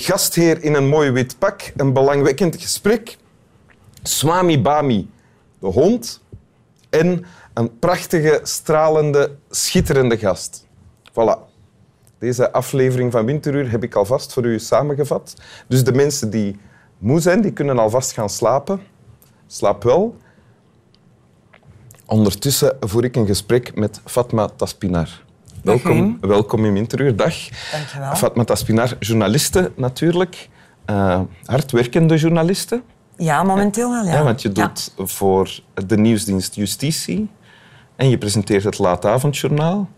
gastheer in een mooi wit pak, een belangwekkend gesprek, Swami Bami, de hond, en een prachtige, stralende, schitterende gast. Voilà. Deze aflevering van Winteruur heb ik alvast voor u samengevat. Dus de mensen die moe zijn, die kunnen alvast gaan slapen. Slaap wel. Ondertussen voer ik een gesprek met Fatma Taspinar. Welkom, welkom in Winteruur. Dag. Dankjewel. Fatma Taspinar, journaliste natuurlijk. Uh, hardwerkende journaliste. Ja, momenteel wel. Ja, ja want je doet ja. voor de nieuwsdienst Justitie en je presenteert het Laatavondjournaal.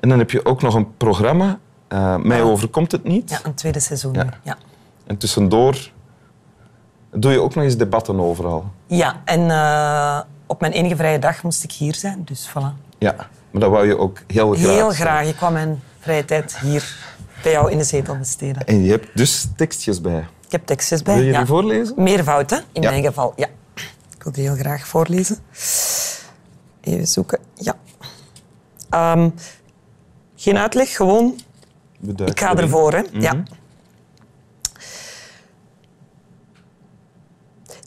En dan heb je ook nog een programma, uh, Mij overkomt het niet. Ja, een tweede seizoen. Ja. ja. En tussendoor doe je ook nog eens debatten overal. Ja, en uh, op mijn enige vrije dag moest ik hier zijn, dus voilà. Ja, maar dat wou je ook heel graag. Heel graag. Ik kwam mijn vrije tijd hier bij jou in de zetel besteden. En je hebt dus tekstjes bij. Ik heb tekstjes bij. Wil je ja. die voorlezen? Meervoud, hè? In ja. mijn geval, ja. Ik wil die heel graag voorlezen. Even zoeken. Ja. Um, geen uitleg, gewoon... Ik ga ervoor, hè. Mm -hmm. Ja.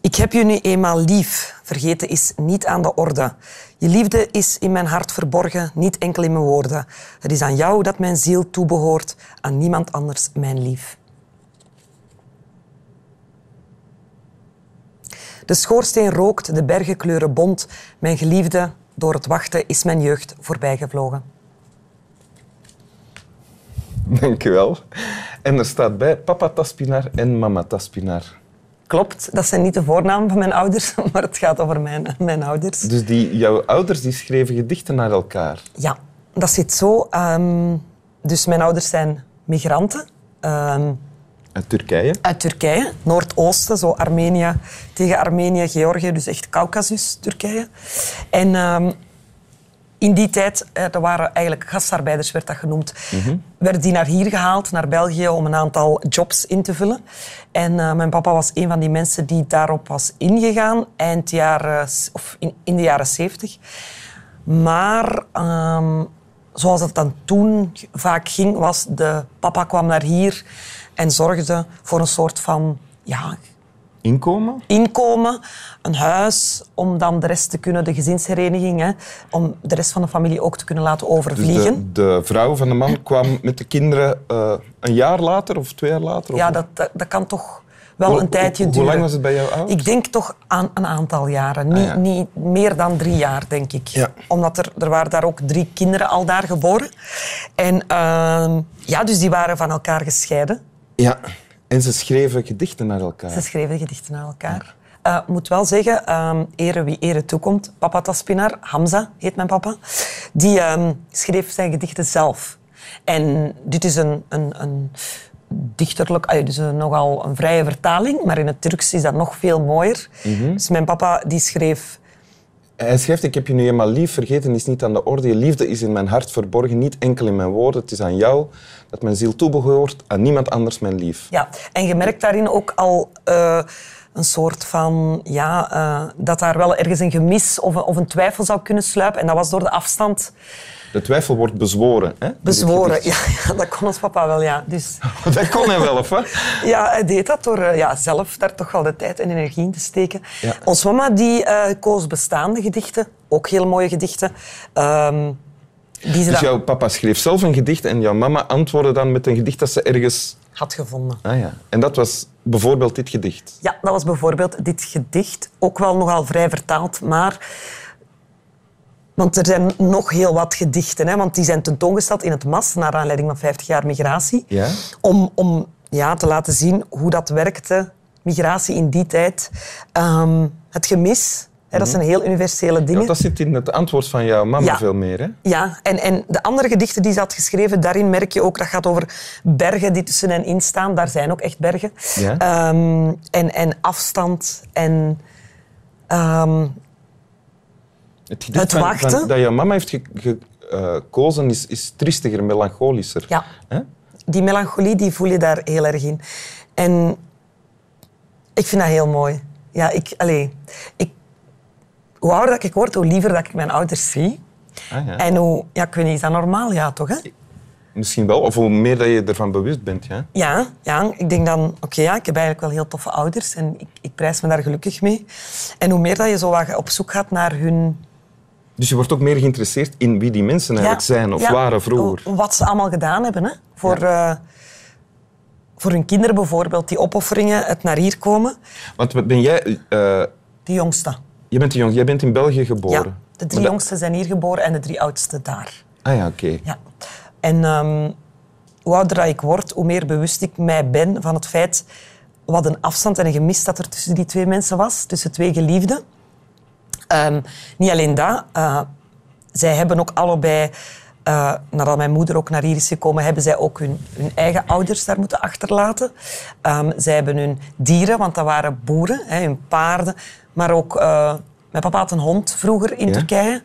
Ik heb je nu eenmaal lief. Vergeten is niet aan de orde. Je liefde is in mijn hart verborgen, niet enkel in mijn woorden. Het is aan jou dat mijn ziel toebehoort, aan niemand anders mijn lief. De schoorsteen rookt, de bergen kleuren bont. Mijn geliefde, door het wachten is mijn jeugd voorbijgevlogen. Dank je wel. En er staat bij papa Taspinar en mama Taspinar. Klopt, dat zijn niet de voornamen van mijn ouders, maar het gaat over mijn, mijn ouders. Dus die, jouw ouders die schreven gedichten naar elkaar? Ja, dat zit zo. Um, dus mijn ouders zijn migranten. Um, uit Turkije? Uit Turkije, Noordoosten, zo Armenië tegen Armenië, Georgië, dus echt Caucasus, Turkije. En um, in die tijd, er waren eigenlijk gastarbeiders, werd dat genoemd, werden die naar hier gehaald, naar België, om een aantal jobs in te vullen. En uh, mijn papa was een van die mensen die daarop was ingegaan, eind jaren, of in, de jaren zeventig. Maar um, zoals het dan toen vaak ging, was de papa kwam naar hier en zorgde voor een soort van ja, Inkomen? Inkomen, een huis, om dan de rest te kunnen, de gezinshereniging, hè, om de rest van de familie ook te kunnen laten overvliegen. Dus de, de vrouw van de man kwam met de kinderen uh, een jaar later of twee jaar later? Ja, dat, dat, dat, kan toch wel hoe, een tijdje hoe, duren. Hoe lang was het bij jou oud? Ik denk toch aan een aantal jaren. Niet, ah, ja. niet meer dan drie jaar, denk ik. Ja. Omdat er, er waren daar ook drie kinderen al daar geboren. En uh, ja, dus die waren van elkaar gescheiden. Ja. En ze schreven gedichten naar elkaar. Ze schreven gedichten naar elkaar. Ik uh, moet wel zeggen, um, ere wie ere toekomt. Papa Taspinar, Hamza heet mijn papa, die um, schreef zijn gedichten zelf. En dit is een, een, een dichterlijk, dus nogal een vrije vertaling, maar in het Turks is dat nog veel mooier. Mhm. Mm -hmm. Dus mijn papa die schreef hij schrijft, ik heb je nu eenmaal lief, vergeten is niet aan de orde. Je liefde is in mijn hart verborgen, niet enkel in mijn woorden. Het is aan jou dat mijn ziel toebehoort, aan niemand anders mijn lief. Ja, en je merkt daarin ook al uh, een soort van... Ja, uh, dat daar wel ergens een gemis of of een twijfel zou kunnen sluipen. En dat was door de afstand... De twijfel wordt bezworen. Hè? Bezworen, ja, ja. Dat kon ons papa wel, ja. Dus... dat kon hij wel, of wat? Ja, hij deed dat door ja, zelf daar toch wel de tijd en energie in te steken. Ja. Ons mama die, uh, koos bestaande gedichten, ook heel mooie gedichten. Um, die ze dus dan... jouw papa schreef zelf een gedicht en jouw mama antwoordde dan met een gedicht dat ze ergens... Had gevonden. Ah ja. En dat was bijvoorbeeld dit gedicht? Ja, dat was bijvoorbeeld dit gedicht. Ook wel nogal vrij vertaald, maar... Want er zijn nog heel wat gedichten, hè, want die zijn tentoongesteld in het MAS naar aanleiding van 50 jaar migratie. Ja? Om, om ja, te laten zien hoe dat werkte, migratie in die tijd. Um, het gemis, hè, dat zijn heel universele dingen. Ja, dat zit in het antwoord van jouw mama Ja. veel meer. Hè? Ja, en, en de andere gedichten die ze had geschreven, daarin merk je ook, dat gaat over bergen die tussen hen in staan. Daar zijn ook echt bergen. Ja. Um, en, en afstand en... Um, Het gedicht Het wachten. van- dat jouw mama heeft ge- eh, gekozen is, is triestiger, melancholischer. Ja. Die melancholie die voel je daar heel erg in. En ik vind dat heel mooi. Ja, ik, allee, ik, hoe ouder dat ik word, hoe liever dat ik mijn ouders zie. Ah, ja. En hoe, ja, ik weet niet, is dat normaal? Ja, toch? Hè? Misschien wel, of hoe meer dat je ervan bewust bent. Ja? Ja, ja, ik denk dan, oké, ja, ik heb eigenlijk wel heel toffe ouders en ik, ik prijs me daar gelukkig mee. En hoe meer dat je zo wat op zoek gaat naar hun... Dus je wordt ook meer geïnteresseerd in wie die mensen eigenlijk zijn of waren vroeger. Wat ze allemaal gedaan hebben. Hè? Voor, eh, voor hun kinderen bijvoorbeeld, die opofferingen, het naar hier komen. Want wat ben jij... eh, De jongste. je bent de jij bent in België Ja, geboren. de drie dat- jongsten zijn hier geboren en de drie oudste daar. Ah ja, oké. Ja. En ehm, hoe ouder ik word, hoe meer bewust ik mij ben van het feit wat een afstand en een gemis dat er tussen die twee mensen was, tussen twee geliefden. Ehm, niet alleen dat, eh, zij hebben ook allebei, eh, nadat mijn moeder ook naar hier is gekomen, hebben zij ook hun, hun eigen ouders daar moeten achterlaten. Ehm, zij hebben hun dieren, want dat waren boeren, hè, hun paarden, maar ook... eh, mijn papa had een hond vroeger in Ja? Turkije.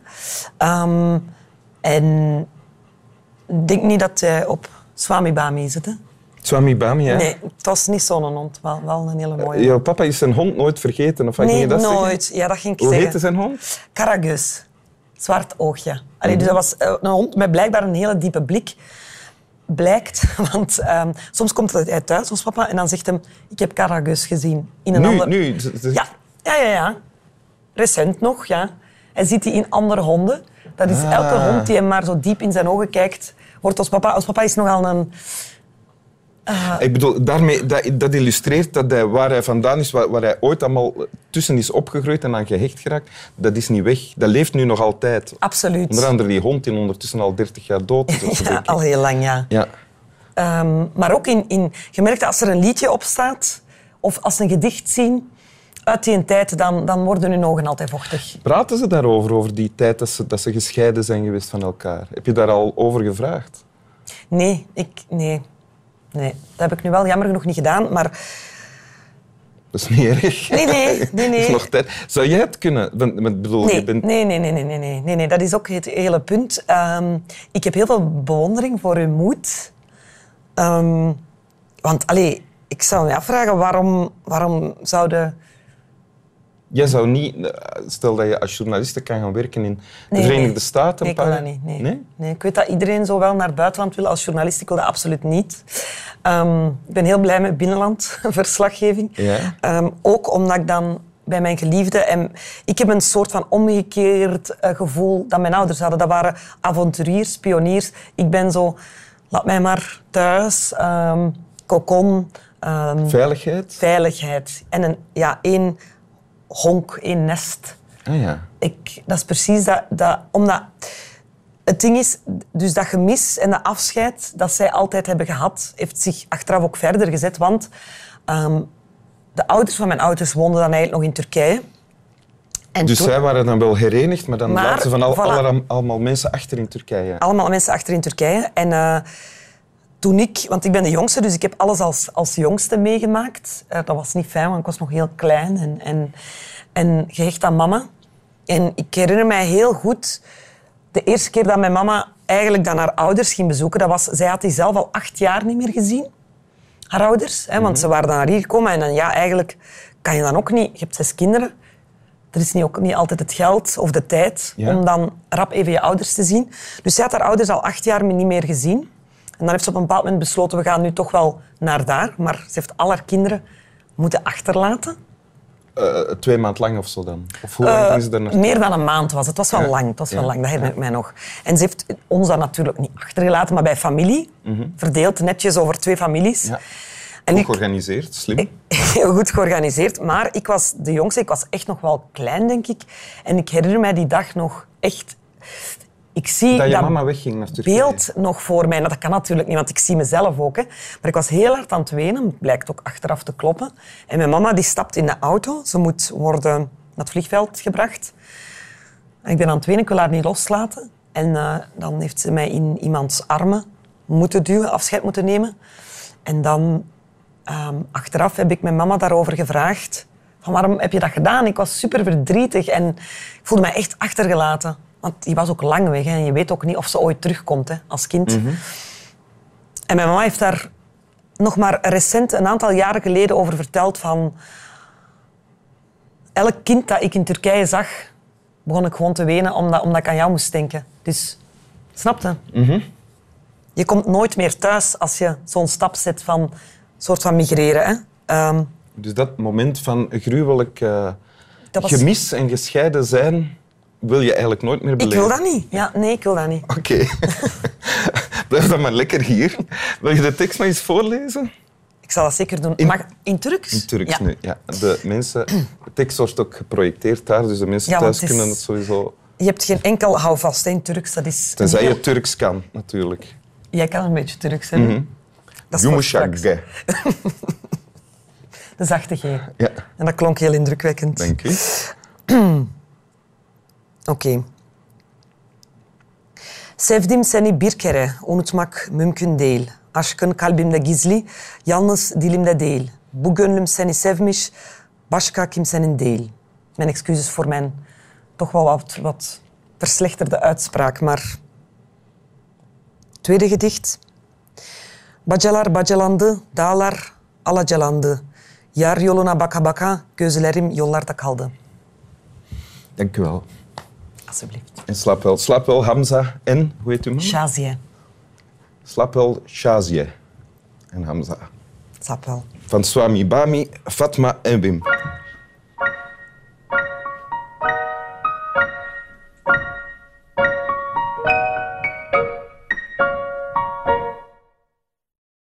Ehm, en ik denk niet dat hij op Swami Bami zit. Hè? Swami Bami, ja. Nee, het was niet zo'n hond. Wel, wel een hele mooie. Jouw papa is zijn hond nooit vergeten, of nee, je dat zeggen? nooit. Ja, dat ging ik Hoe zeggen. heette zijn hond? Karagus. Zwart oogje. Allee, Mhm. Dus dat was eh, een hond met blijkbaar een hele diepe blik. Blijkt, want ehm, soms komt hij thuis, ons papa, en dan zegt hij... Ik heb Karagus gezien. In een Nu, ander... nu. Ja, ja, ja, ja. Recent nog, ja. Hij ziet die in andere honden. Dat is Ah. elke hond die hem maar zo diep in zijn ogen kijkt, wordt ons papa... Ons papa is nogal een... Ik bedoel, daarmee, dat, dat illustreert dat hij, waar hij vandaan is, waar, waar hij ooit allemaal tussen is opgegroeid en aan gehecht geraakt, dat is niet weg. Dat leeft nu nog altijd. Absoluut. Onder andere die hond die ondertussen al 30 jaar dood is. Ja, al heel lang, ja. ja. Ehm, maar ook in, in... Je merkt dat als er een liedje op staat, of als ze een gedicht zien uit die tijd, dan, dan worden hun ogen altijd vochtig. Praten ze daarover, over die tijd dat ze, dat ze gescheiden zijn geweest van elkaar? Heb je daar al over gevraagd? Nee, ik... Nee. Nee, dat heb ik nu wel jammer genoeg niet gedaan, maar... Dat is niet erg. Nee, nee, nee, Er is nee. nog tijd. Zou jij het kunnen? Want, bedoel, Nee, je bent... nee, nee, nee, nee, nee, nee, nee, nee. Dat is ook het hele punt. Ehm, ik heb heel veel bewondering voor uw moed. Ehm, want, allee, ik zou me afvragen, waarom, waarom zouden... Jij zou niet... Stel dat je als journaliste kan gaan werken in de Nee, Verenigde nee. Staten. Nee, ik wil dat niet. Nee. Nee? Nee, ik weet dat iedereen zo wel naar het buitenland wil als journalist. Ik wil dat absoluut niet. Ehm, ik ben heel blij met binnenlandverslaggeving. Ja. Ehm, ook omdat ik dan bij mijn geliefde... En ik heb een soort van omgekeerd eh, gevoel dat mijn ouders hadden. Dat waren avonturiers, pioniers. Ik ben zo... Laat mij maar thuis. cocon. ehm, Veiligheid? veiligheid. En een, ja, één honk, één nest. Ah ja. Ik, dat is precies dat, dat... Omdat... Het ding is, dus dat gemis en dat afscheid dat zij altijd hebben gehad, heeft zich achteraf ook verder gezet. Want ehm, de ouders van mijn ouders woonden dan eigenlijk nog in Turkije. En Dus toen- zij waren dan wel herenigd, maar dan Maar, laten ze van al, voilà. alle- allemaal mensen achter in Turkije. allemaal mensen achter in Turkije. En eh, toen ik, want ik ben de jongste, dus ik heb alles als, als jongste meegemaakt. Eh, dat was niet fijn, want ik was nog heel klein en, en, en gehecht aan mama. En ik herinner mij heel goed de eerste keer dat mijn mama eigenlijk dan haar ouders ging bezoeken. Dat was, zij had die zelf al acht jaar niet meer gezien, haar ouders. Hè, want ze waren dan naar hier gekomen en dan, ja, eigenlijk kan je dan ook niet... Je hebt zes kinderen. Er is niet, ook niet altijd het geld of de tijd Ja. om dan rap even je ouders te zien. Dus zij had haar ouders al acht jaar niet meer gezien. En dan heeft ze op een bepaald moment besloten, we gaan nu toch wel naar daar. Maar ze heeft al haar kinderen moeten achterlaten. Eh, twee maand lang of zo dan? Of hoe lang ging ze daar naartoe? Meer dan een maand was het. Het was wel Ja. lang. Het was wel Ja. lang, dat herinner ik mij nog. En ze heeft ons dan natuurlijk niet achtergelaten, maar bij familie. Verdeeld netjes over twee families. Mhm. Ja. En Goed ik, georganiseerd, slim. heel goed georganiseerd. Maar ik was de jongste, ik was echt nog wel klein, denk ik. En ik herinner mij die dag nog echt... Ik zie dat je mama wegging naar Turkije. beeld nog voor mij. Nou, dat kan natuurlijk niet, want ik zie mezelf ook. Hè. Maar ik was heel hard aan het wenen. Het blijkt ook achteraf te kloppen. En mijn mama die stapt in de auto. Ze moet worden naar het vliegveld gebracht. En ik ben aan het wenen, ik wil haar niet loslaten. En eh, dan heeft ze mij in iemands armen moeten duwen, afscheid moeten nemen. En dan, ehm, achteraf, heb ik mijn mama daarover gevraagd. Van waarom heb je dat gedaan? Ik was super verdrietig en ik voelde mij echt achtergelaten. Want die was ook lang weg hè, en je weet ook niet of ze ooit terugkomt hè, als kind. En mijn mama heeft daar nog maar recent, een aantal jaren geleden, over verteld van... Elk kind dat ik in Turkije zag, begon ik gewoon te wenen omdat, omdat ik aan jou moest denken. Dus, snapte? Je komt nooit meer thuis als je zo'n stap zet van soort van migreren. Hè? Ehm, Dus dat moment van gruwelijk eh, was- gemis en gescheiden zijn, wil je eigenlijk nooit meer ik beleven. wil dat niet. Ja, nee, ik wil dat niet. Oké. Blijf dan maar lekker hier. Wil je de tekst nog eens voorlezen? Ik zal dat zeker doen. In- Mag in Turks? In Turks ja. nu. Ja, de, mensen, de tekst wordt ook geprojecteerd daar, dus de mensen Ja, thuis het is- kunnen het sowieso... Je hebt geen enkel houvast in Turks. Dat is Tenzij heel- je Turks kan, natuurlijk. Jij kan een beetje Turks, hè? Dat is straks. Yumuşak. De zachte G. Ja, En dat klonk heel indrukwekkend. dank u. Oké. Sevdim seni bir kere, unutmak mümkün değil. Aşkın kalbimde gizli, yalnız dilimde değil. Bu gönlüm seni sevmiş, başka kimsenin değil. Mijn excuses voor mijn toch wel wat, wat verslechterde uitspraak, maar... Tweede gedicht. Bacalar bacalandı, dağlar alacalandı. Yar yoluna baka baka, gözlerim yollarda kaldı. Dank u wel. Alsjeblieft. En slaap wel. Slaap wel, Hamza. En, hoe heet u man? Shaziye. Slaap wel, Shazia. En Hamza. Wel. Van Swami Bami, Fatma en Wim.